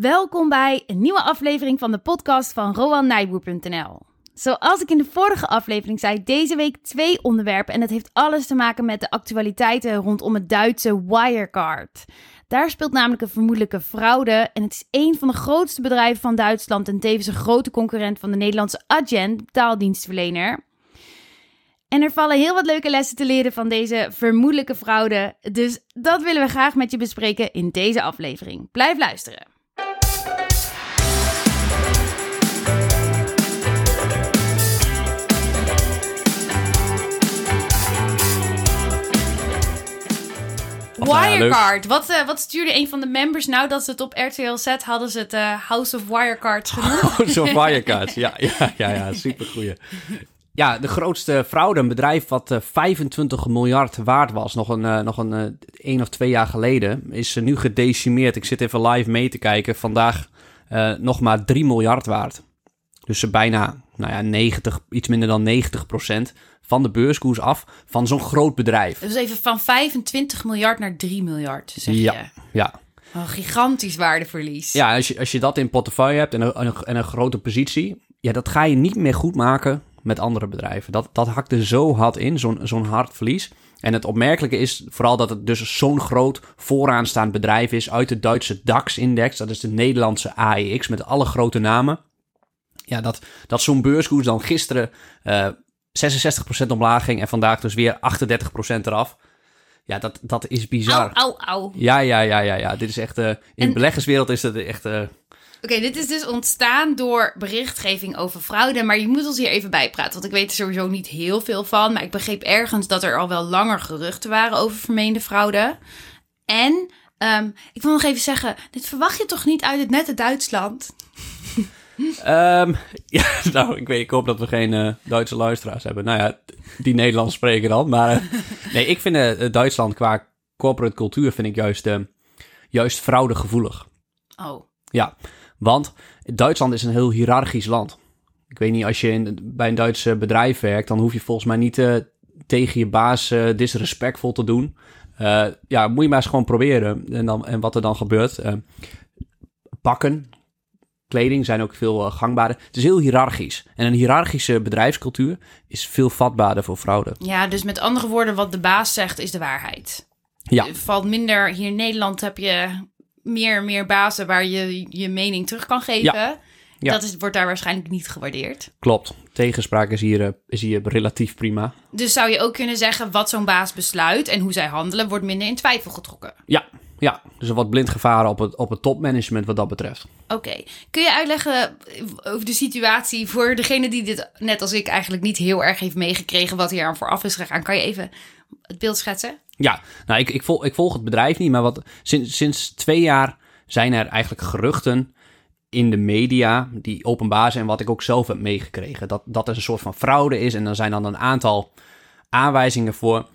Welkom bij een nieuwe aflevering van de podcast van RoanNijboer.nl. Zoals ik in de vorige aflevering zei, deze week twee onderwerpen en het heeft alles te maken met de actualiteiten rondom het Duitse Wirecard. Daar speelt namelijk een vermoedelijke fraude en het is een van de grootste bedrijven van Duitsland en tevens een grote concurrent van de Nederlandse Adyen, betaaldienstverlener. En er vallen heel wat leuke lessen te leren van deze vermoedelijke fraude, dus dat willen we graag met je bespreken in deze aflevering. Blijf luisteren. Wirecard. Wat, uh, wat stuurde een van de members nou dat ze het op RTL Z hadden ze het uh, House of Wirecard genoemd? House of Wirecard, ja, ja, ja, ja supergoeie. Ja, de grootste fraude, een bedrijf wat uh, eh, 25 miljard waard was, nog een, nog een één of twee jaar geleden, is nu gedecimeerd. Ik zit even live mee te kijken. Vandaag nog maar 3 miljard waard. Dus bijna, nou ja, 90, iets minder dan 90 procent van de beurskoers af van zo'n groot bedrijf. Dus even van 25 miljard naar 3 miljard, zeg ja, je? Ja, oh, gigantisch waardeverlies. Ja, als je, als je dat in portefeuille hebt en een, en, en een grote positie, ja, dat ga je niet meer goed maken met andere bedrijven. Dat, dat hakt er zo hard in, zo'n zo'n hard verlies. En het opmerkelijke is vooral dat het dus zo'n groot vooraanstaand bedrijf is uit de Duitse DAX-index. Dat is de Nederlandse AEX met alle grote namen. Ja, dat, dat zo'n beurskoers dan gisteren uh, 66% omlaag ging en vandaag dus weer 38% eraf. Ja, dat, dat is bizar. Au, au, au. Ja, ja, ja, ja, ja. Dit is echt... Uh, in en... de beleggerswereld is dat echt... Uh... Oké, dit is dus ontstaan door berichtgeving over fraude. Maar je moet ons hier even bijpraten. Want ik weet er sowieso niet heel veel van. Maar ik begreep ergens dat er al wel langer geruchten waren over vermeende fraude. En um, ik wil nog even zeggen: dit verwacht je toch niet uit het nette Duitsland? Um, ja, nou, ik, weet, ik hoop dat we geen uh, Duitse luisteraars hebben. Nou ja, die Nederlands spreken dan. Maar uh, nee, ik vind uh, Duitsland qua corporate cultuur vind ik juist, juist fraudegevoelig. Oh. Ja, want Duitsland is een heel hiërarchisch land. Ik weet niet, als je in, bij een Duitse bedrijf werkt, dan hoef je volgens mij niet tegen je baas disrespectvol te doen. ja, moet je maar eens gewoon proberen. En, dan, en wat er dan gebeurt. pakken, kleding zijn ook veel uh, gangbaarder. Het is heel hiërarchisch. En een hiërarchische bedrijfscultuur is veel vatbaarder voor fraude. Ja, dus met andere woorden, wat de baas zegt is de waarheid. Ja. Het valt minder. Hier in Nederland heb je meer, meer bazen waar je je mening terug kan geven. Ja. Ja. Dat is, wordt daar waarschijnlijk niet gewaardeerd. Klopt. Tegenspraak is hier, eh, is hier relatief prima. Dus zou je ook kunnen zeggen, wat zo'n baas besluit en hoe zij handelen, wordt minder in twijfel getrokken. Ja, ja, dus wat blind gevaren op het, op het topmanagement wat dat betreft. Oké. Kun je uitleggen over de situatie voor degene die dit, net als ik, eigenlijk niet heel erg heeft meegekregen wat hier aan vooraf is gegaan? Kan je even het beeld schetsen? Ja, nou, ik, ik, volg, ik volg het bedrijf niet, maar wat, sinds, sinds twee jaar zijn er eigenlijk geruchten in de media die openbaar zijn, wat ik ook zelf heb meegekregen. Dat, dat er een soort van fraude is en er zijn dan een aantal aanwijzingen voor.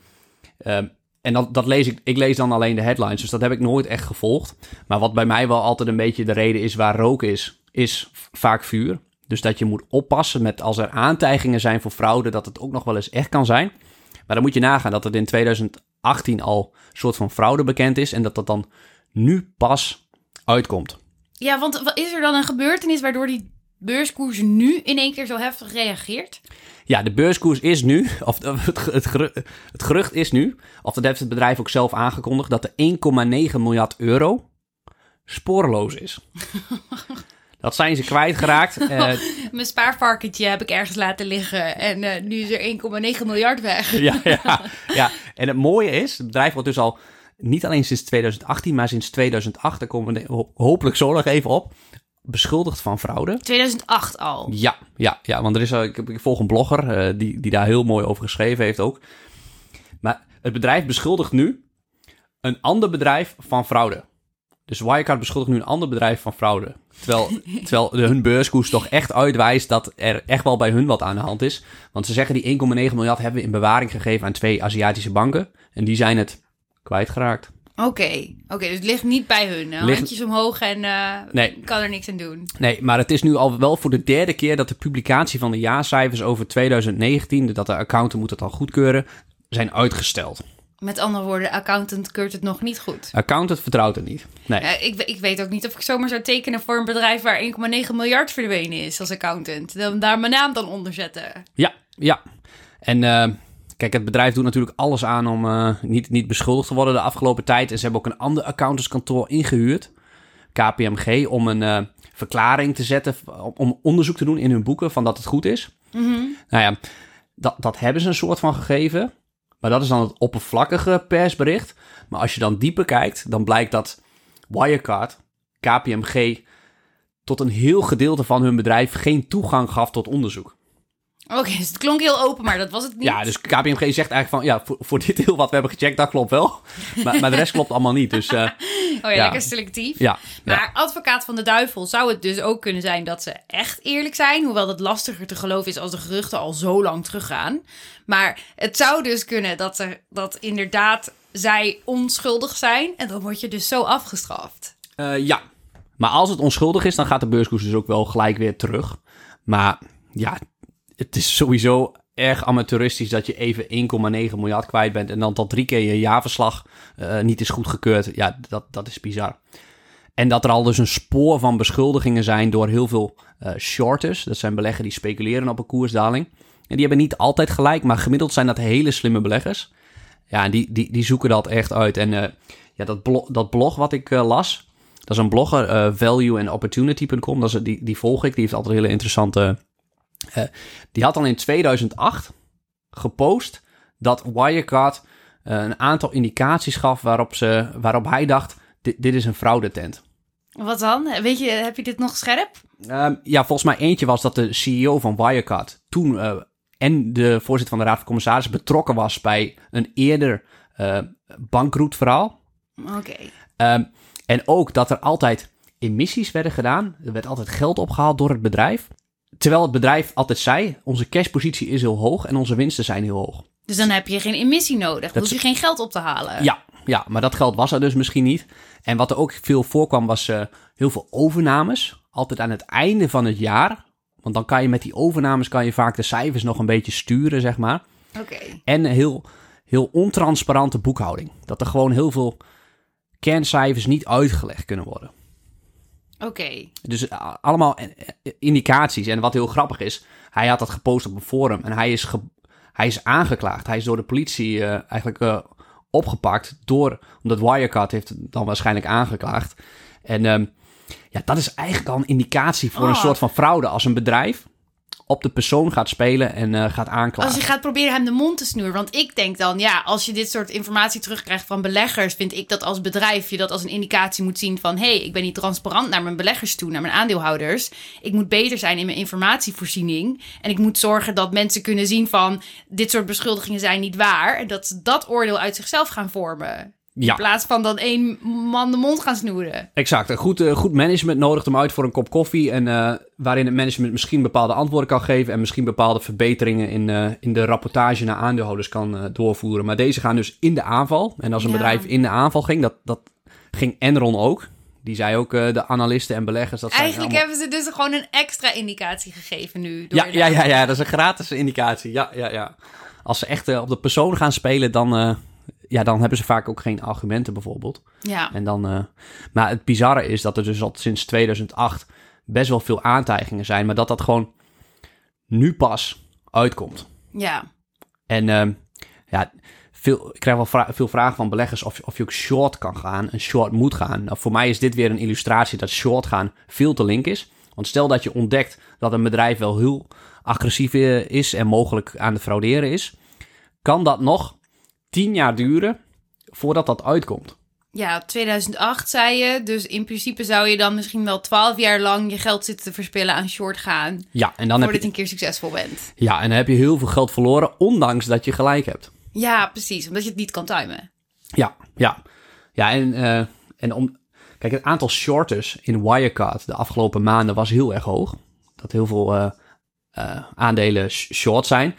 Ehm, en dat, dat lees ik, ik lees dan alleen de headlines, dus dat heb ik nooit echt gevolgd. Maar wat bij mij wel altijd een beetje de reden is waar rook is, is vaak vuur. Dus dat je moet oppassen met als er aantijgingen zijn voor fraude, dat het ook nog wel eens echt kan zijn. Maar dan moet je nagaan dat het in 2018 al een soort van fraude bekend is en dat dat dan nu pas uitkomt. Ja, want is er dan een gebeurtenis waardoor die beurskoers nu in één keer zo heftig reageert? Ja, de beurskoers is nu, of het, het, gerucht, het gerucht is nu, of dat heeft het bedrijf ook zelf aangekondigd, dat de 1,9 miljard euro spoorloos is. Dat zijn ze kwijtgeraakt. Uh, Mijn spaarvarkentje heb ik ergens laten liggen en uh, nu is er 1,9 miljard weg. ja, ja, ja, en het mooie is, het bedrijf wordt dus al niet alleen sinds 2018, maar sinds 2008, daar komen we hopelijk zo nog even op, beschuldigd van fraude. 2008 al? Ja, ja, ja want er is, ik, ik volg een blogger uh, die, die daar heel mooi over geschreven heeft ook. Maar het bedrijf beschuldigt nu een ander bedrijf van fraude. Dus Wirecard beschuldigt nu een ander bedrijf van fraude. Terwijl, terwijl de, hun beurskoers toch echt uitwijst dat er echt wel bij hun wat aan de hand is. Want ze zeggen die 1,9 miljard hebben we in bewaring gegeven aan twee Aziatische banken. En die zijn het kwijtgeraakt. Oké, oké, dus het ligt niet bij hun. Ligt... Handjes omhoog en uh, nee. kan er niks aan doen. Nee, maar het is nu al wel voor de derde keer dat de publicatie van de jaarcijfers over 2019, dat de accountant moet het al goedkeuren, zijn uitgesteld. Met andere woorden, accountant keurt het nog niet goed. Accountant vertrouwt het niet. Nee. Ik, ik, weet ook niet of ik zomaar zou tekenen voor een bedrijf waar 1,9 miljard verdwenen is als accountant. Dan daar mijn naam dan onder zetten. Ja, ja. En uh, kijk, het bedrijf doet natuurlijk alles aan om uh, niet, niet beschuldigd te worden de afgelopen tijd. En ze hebben ook een ander accountantskantoor ingehuurd, KPMG, om een verklaring te zetten, om onderzoek te doen in hun boeken van dat het goed is. Mm -hmm. Nou ja, dat, dat hebben ze een soort van gegeven. Maar dat is dan het oppervlakkige persbericht. Maar als je dan dieper kijkt, dan blijkt dat Wirecard, KPMG, tot een heel gedeelte van hun bedrijf geen toegang gaf tot onderzoek. Oké, dus het klonk heel open, maar dat was het niet. Ja, dus KPMG zegt eigenlijk van, ja, voor, voor dit deel wat we hebben gecheckt, dat klopt wel. Maar, maar de rest klopt allemaal niet, dus... Uh, oh ja, ja, lekker selectief. Ja, maar ja. advocaat van de duivel zou het dus ook kunnen zijn dat ze echt eerlijk zijn. Hoewel dat lastiger te geloven is als de geruchten al zo lang teruggaan. Maar het zou dus kunnen dat, er, dat inderdaad zij onschuldig zijn. En dan word je dus zo afgestraft. Uh, ja, maar als het onschuldig is, dan gaat de beurskoers dus ook wel gelijk weer terug. Maar ja, het is sowieso erg amateuristisch dat je even 1,9 miljard kwijt bent en dan tot drie keer je jaarverslag uh, niet is goedgekeurd. Ja, dat, dat is bizar. En dat er al dus een spoor van beschuldigingen zijn door heel veel uh, shorters. Dat zijn beleggers die speculeren op een koersdaling. En die hebben niet altijd gelijk, maar gemiddeld zijn dat hele slimme beleggers. Ja, en die, die, die zoeken dat echt uit. En uh, ja, dat, blog, dat blog wat ik las, dat is een blogger, valueandopportunity.com. Dat is, die, die volg ik, die heeft altijd hele interessante... Uh, die had al in 2008 gepost dat Wirecard uh, een aantal indicaties gaf waarop, ze, waarop hij dacht: dit, dit is een fraudetent. Wat dan? Weet je, heb je dit nog scherp? Uh, ja, volgens mij eentje was dat de CEO van Wirecard toen uh, en de voorzitter van de Raad van Commissarissen betrokken was bij een eerder uh, bankroetverhaal. Oké. Okay. Um, en ook dat er altijd emissies werden gedaan. Er werd altijd geld opgehaald door het bedrijf. Terwijl het bedrijf altijd zei: onze cashpositie is heel hoog en onze winsten zijn heel hoog. Dus dan heb je geen emissie nodig. Dan hoef je geen geld op te halen. Ja, ja, maar dat geld was er dus misschien niet. En wat er ook veel voorkwam was uh, heel veel overnames. Altijd aan het einde van het jaar. Want dan kan je met die overnames kan je vaak de cijfers nog een beetje sturen, zeg maar. Oké. Okay. En heel, heel ontransparante boekhouding. Dat er gewoon heel veel kerncijfers niet uitgelegd kunnen worden. Oké. Okay. Dus uh, allemaal indicaties. En wat heel grappig is, hij had dat gepost op een forum en hij is, hij is aangeklaagd. Hij is door de politie uh, eigenlijk uh, opgepakt door, omdat Wirecard heeft dan waarschijnlijk aangeklaagd. En um, ja, dat is eigenlijk al een indicatie voor oh. een soort van fraude. Als een bedrijf op de persoon gaat spelen en uh, gaat aanklagen. Als je gaat proberen hem de mond te snoeren. Want ik denk dan, ja, als je dit soort informatie terugkrijgt van beleggers, vind ik dat als bedrijf je dat als een indicatie moet zien van, hé, hey, ik ben niet transparant naar mijn beleggers toe, naar mijn aandeelhouders. Ik moet beter zijn in mijn informatievoorziening. En ik moet zorgen dat mensen kunnen zien van, dit soort beschuldigingen zijn niet waar. En dat ze dat oordeel uit zichzelf gaan vormen. Ja. In plaats van dan één man de mond gaan snoeren. Exact. Een goed, uh, goed management nodigt hem uit voor een kop koffie. En uh, waarin het management misschien bepaalde antwoorden kan geven. En misschien bepaalde verbeteringen in, uh, in de rapportage naar aandeelhouders kan doorvoeren. Maar deze gaan dus in de aanval. En als een ja. bedrijf in de aanval ging, dat, dat ging Enron ook. Die zei ook de analisten en beleggers. Dat Eigenlijk allemaal... hebben ze dus gewoon een extra indicatie gegeven nu. Door ja, ja, ja, ja, dat is een gratis indicatie. Ja, ja, ja. Als ze echt op de persoon gaan spelen, dan ja, dan hebben ze vaak ook geen argumenten bijvoorbeeld. Ja. En dan, uh, maar het bizarre is dat er dus al sinds 2008 best wel veel aantijgingen zijn, maar dat dat gewoon nu pas uitkomt. Ja. En uh, ja, veel, ik krijg wel vra veel vragen van beleggers of, of je ook short kan gaan en short moet gaan. Nou, voor mij is dit weer een illustratie dat short gaan veel te link is. Want stel dat je ontdekt dat een bedrijf wel heel agressief is en mogelijk aan het frauderen is, kan dat nog tien jaar duren voordat dat uitkomt. Ja, 2008 zei je. Dus in principe zou je dan misschien wel twaalf jaar lang je geld zitten te verspillen aan short gaan. Ja, en dan voordat heb je een keer succesvol bent. Ja, en dan heb je heel veel geld verloren, ondanks dat je gelijk hebt. Ja, precies. Omdat je het niet kan timen. Ja, ja. Ja, en, uh, en om. Kijk, het aantal shorters in Wirecard de afgelopen maanden was heel erg hoog. Dat heel veel uh, uh, aandelen short zijn.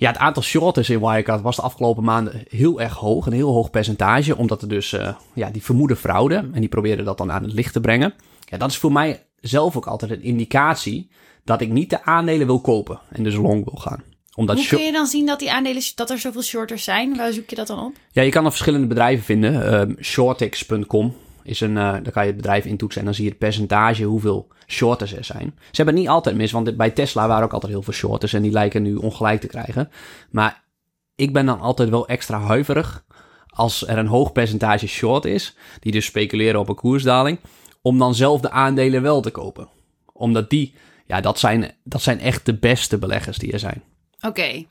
Ja, het aantal shorters in Wirecard was de afgelopen maanden heel erg hoog. Een heel hoog percentage. Omdat er dus uh, ja, die vermoeden fraude. En die probeerden dat dan aan het licht te brengen. Ja, dat is voor mij zelf ook altijd een indicatie dat ik niet de aandelen wil kopen. En dus long wil gaan. Omdat Hoe kun je dan zien dat die aandelen, dat er zoveel shorters zijn? Waar zoek je dat dan op? Ja, je kan er verschillende bedrijven vinden. Ehm, shortix.com is een, eh daar kan je het bedrijf intoetsen en dan zie je het percentage hoeveel shorters er zijn. Ze hebben het niet altijd mis, want bij Tesla waren ook altijd heel veel shorters en die lijken nu ongelijk te krijgen. Maar ik ben dan altijd wel extra huiverig als er een hoog percentage short is, die dus speculeren op een koersdaling, om dan zelf de aandelen wel te kopen. Omdat die, ja, dat zijn, dat zijn echt de beste beleggers die er zijn. Oké.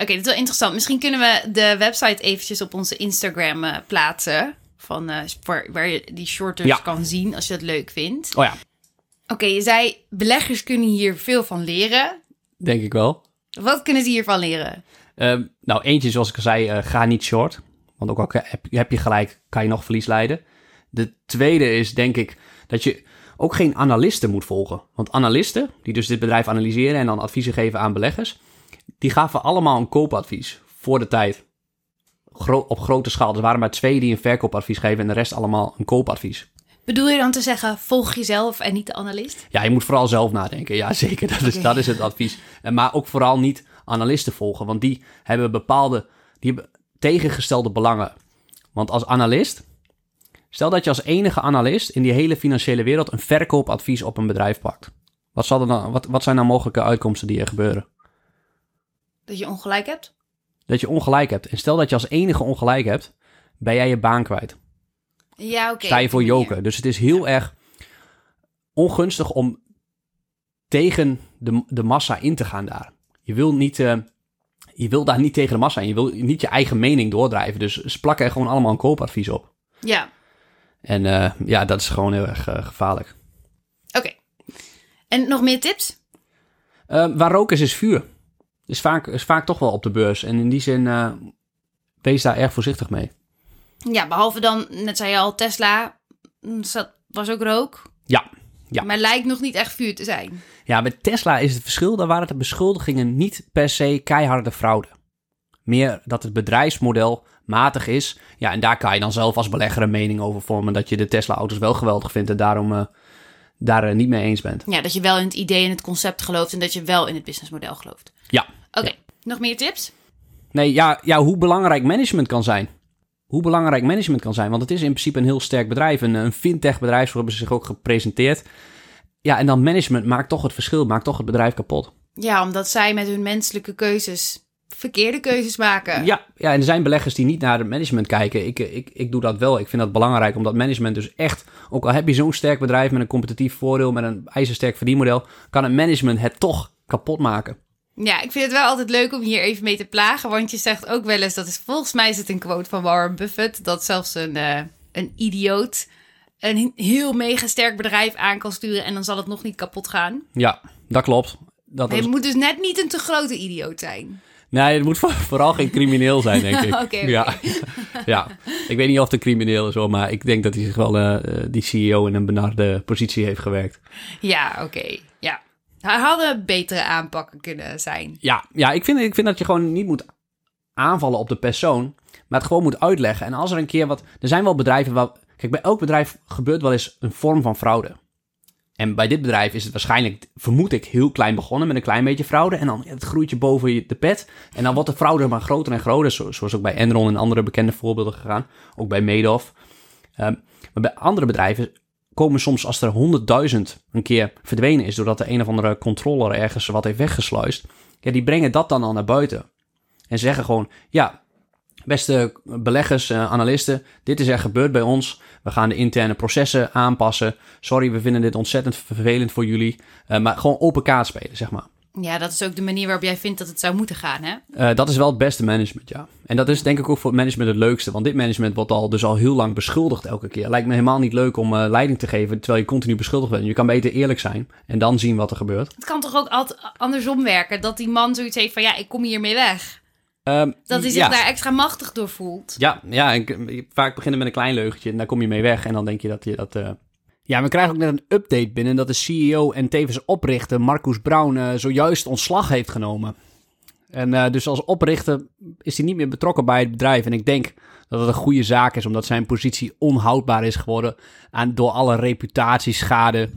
Oké, dit is wel interessant. Misschien kunnen we de website eventjes op onze Instagram eh, plaatsen. Van, eh, waar, waar je die shorters Ja. kan zien als je dat leuk vindt. Oh ja, Oké, je zei beleggers kunnen hier veel van leren. denk ik wel. Wat kunnen ze hiervan leren? Ehm, nou, eentje, zoals ik al zei, eh, ga niet short. Want ook al heb, heb je gelijk, kan je nog verlies leiden. De tweede is, denk ik, dat je ook geen analisten moet volgen. Want analisten, die dus dit bedrijf analyseren en dan adviezen geven aan beleggers, die gaven allemaal een koopadvies voor de tijd. Gro- op grote schaal. Er waren maar twee die een verkoopadvies geven en de rest allemaal een koopadvies. Bedoel je dan te zeggen, volg jezelf en niet de analist? Ja, je moet vooral zelf nadenken. Ja, zeker. Dat is, dat is het advies. En Maar ook vooral niet analisten volgen. Want die hebben bepaalde die hebben tegengestelde belangen. Want als analist... Stel dat je als enige analist in die hele financiële wereld... een verkoopadvies op een bedrijf pakt. Wat, zal er dan, wat, wat zijn dan mogelijke uitkomsten die er gebeuren? Dat je ongelijk hebt? Dat je ongelijk hebt. En stel dat je als enige ongelijk hebt... ben jij je baan kwijt. Ja, oké. sta je voor joker. Dus het is heel erg ongunstig om tegen de, de massa in te gaan daar. Je wil, niet, eh, je wil daar niet tegen de massa in. Je wil niet je eigen mening doordrijven. Dus plakken er gewoon allemaal een koopadvies op. Ja, En eh, ja, dat is gewoon heel erg eh, gevaarlijk. oké. En nog meer tips? Waar rook is, is vuur. Is vaak, is vaak toch wel op de beurs. En in die zin, eh, wees daar erg voorzichtig mee. Ja, behalve dan, net zei je al, Tesla mm, zat, was ook rook. Ja, ja. Maar lijkt nog niet echt vuur te zijn. Ja, met Tesla is het verschil, daar waren de beschuldigingen niet per se keiharde fraude. Meer dat het bedrijfsmodel matig is. Ja, en daar kan je dan zelf als belegger een mening over vormen dat je de Tesla-auto's wel geweldig vindt en daarom eh, daar eh, niet mee eens bent. Ja, dat je wel in het idee en het concept gelooft en dat je wel in het businessmodel gelooft. Ja. Oké, nog meer tips? Nee, ja, ja, hoe belangrijk management kan zijn. Hoe belangrijk management kan zijn, want het is in principe een heel sterk bedrijf. Een, een fintech-bedrijf, zo hebben ze zich ook gepresenteerd. Ja, en dan management maakt toch het verschil, maakt toch het bedrijf kapot. Ja, omdat zij met hun menselijke keuzes verkeerde keuzes maken. Ja, ja, en er zijn beleggers die niet naar het management kijken. Ik, eh, ik, ik doe dat wel. Ik vind dat belangrijk, omdat management dus echt... Ook al heb je zo'n sterk bedrijf met een competitief voordeel... met een ijzersterk verdienmodel... kan het management het toch kapot maken. Ja, ik vind het wel altijd leuk om hier even mee te plagen. Want je zegt ook wel eens, dat is volgens mij is het een quote van Warren Buffett, dat zelfs een, eh, een idioot een heel mega sterk bedrijf aan kan sturen en dan zal het nog niet kapot gaan. Ja, dat klopt. Dat is, je moet dus net niet een te grote idioot zijn. Nee, het moet voor- vooral geen crimineel zijn, denk ik. Oké. Ja. ja, ik weet niet of het een crimineel is hoor... maar ik denk dat hij zich wel, eh, eh, die CEO... in een benarde positie heeft gewerkt. Ja, oké. Ja. Er hadden betere aanpakken kunnen zijn. Ja, ja ik, vind, ik vind dat je gewoon niet moet aanvallen op de persoon, maar het gewoon moet uitleggen. En als er een keer wat. Er zijn wel bedrijven waar. Kijk, bij elk bedrijf gebeurt wel eens een vorm van fraude. En bij dit bedrijf is het waarschijnlijk, vermoed ik, heel klein begonnen met een klein beetje fraude. En dan het groeit je boven de pet. En dan wordt de fraude maar groter en groter. zo- Zoals ook bij Enron en andere bekende voorbeelden gegaan. Ook bij Madoff. Ehm, maar bij andere bedrijven komen soms als er 100.000 een keer verdwenen is... doordat de een of andere controller ergens wat heeft weggesluist... Ja, die brengen dat dan al naar buiten. En zeggen gewoon, ja, beste beleggers, eh, analisten, dit is er gebeurd bij ons. We gaan de interne processen aanpassen. Sorry, we vinden dit ontzettend vervelend voor jullie. Eh, maar gewoon open kaart spelen, zeg maar. Ja, dat is ook de manier waarop jij vindt dat het zou moeten gaan, hè? Eh, dat is wel het beste management, ja. En dat is denk ik ook voor het management het leukste. Want dit management wordt al, dus al heel lang beschuldigd elke keer. Lijkt me helemaal niet leuk om leiding te geven terwijl je continu beschuldigd bent. Je kan beter eerlijk zijn en dan zien wat er gebeurt. Het kan toch ook altijd andersom werken? Dat die man zoiets heeft van, ja, ik kom hiermee weg. Ehm, Dat hij zich ja. daar extra machtig door voelt. Ja, ja en vaak beginnen met een klein leugentje en daar kom je mee weg. En dan denk je dat je dat... eh, Ja, we krijgen ook net een update binnen dat de CEO en tevens oprichter Marcus Brown eh, zojuist ontslag heeft genomen. En eh, dus als oprichter is hij niet meer betrokken bij het bedrijf. En ik denk dat het een goede zaak is, omdat zijn positie onhoudbaar is geworden aan, door alle reputatieschade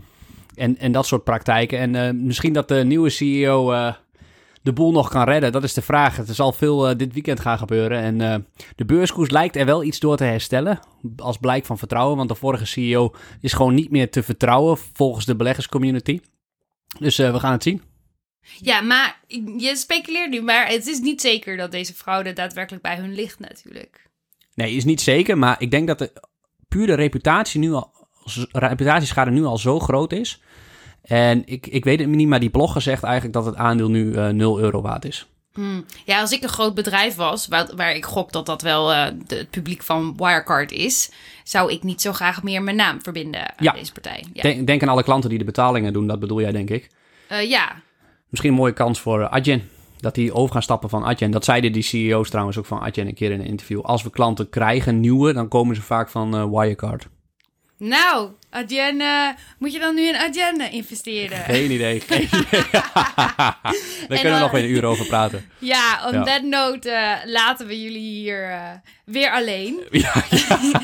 en, en dat soort praktijken. En misschien dat de nieuwe CEO de boel nog kan redden. Dat is de vraag. Het zal veel eh, dit weekend gaan gebeuren. En eh, de beurskoers lijkt er wel iets door te herstellen. Als blijk van vertrouwen. Want de vorige CEO is gewoon niet meer te vertrouwen volgens de beleggerscommunity. Dus we gaan het zien. Ja, maar je speculeert nu, maar het is niet zeker dat deze fraude daadwerkelijk bij hun ligt natuurlijk. Nee, is niet zeker, maar ik denk dat de puur de reputatie nu al, reputatieschade nu al zo groot is. En ik, ik weet het niet, maar die blogger zegt eigenlijk dat het aandeel nu uh, eh, 0 euro waard is. Hmm. Ja, als ik een groot bedrijf was, waar, waar ik gok dat dat wel uh, de, het publiek van Wirecard is, zou ik niet zo graag meer mijn naam verbinden aan ja. deze partij. Ja. Denk, denk, aan alle klanten die de betalingen doen, dat bedoel jij denk ik. Uh, ja. Misschien een mooie kans voor Adyen dat die over gaan stappen van Adyen. Dat zeiden die CEO's trouwens ook van Adyen een keer in een interview. Als we klanten krijgen, nieuwe, dan komen ze vaak van Wirecard. Nou, uh, moet je dan nu in Adyen investeren? Geen idee. Geen idee. Daar kunnen we nog weer een uur over praten. Ja, on that note uh, laten we jullie hier uh, weer alleen. Ja, ja.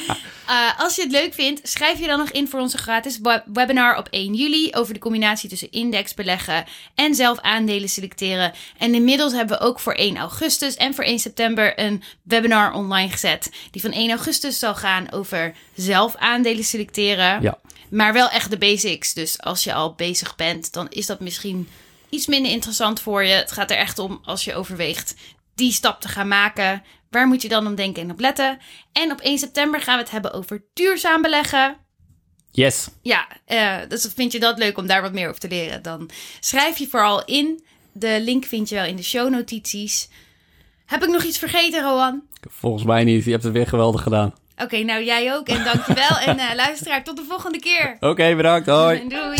Uh, als je het leuk vindt, schrijf je dan nog in voor onze gratis webinar op 1 juli over de combinatie tussen indexbeleggen en zelf aandelen selecteren. En inmiddels hebben we ook voor 1 augustus en voor 1 september een webinar online gezet. Die van 1 augustus zal gaan over zelf aandelen selecteren. Ja. Maar wel echt de basics. Dus als je al bezig bent, dan is dat misschien iets minder interessant voor je. Het gaat er echt om als je overweegt die stap te gaan maken. Waar moet je dan om denken en op letten? En op 1 september gaan we het hebben over duurzaam beleggen. Yes. Ja, uh, dus vind je dat leuk om daar wat meer over te leren? Dan schrijf je vooral in. De link vind je wel in de shownotities. Heb ik nog iets vergeten, Rowan? Volgens mij niet. Je hebt het weer geweldig gedaan. Oké, nou jij ook. En dankjewel. en uh, luisteraar, tot de volgende keer. Oké, bedankt. Hoi. Doei.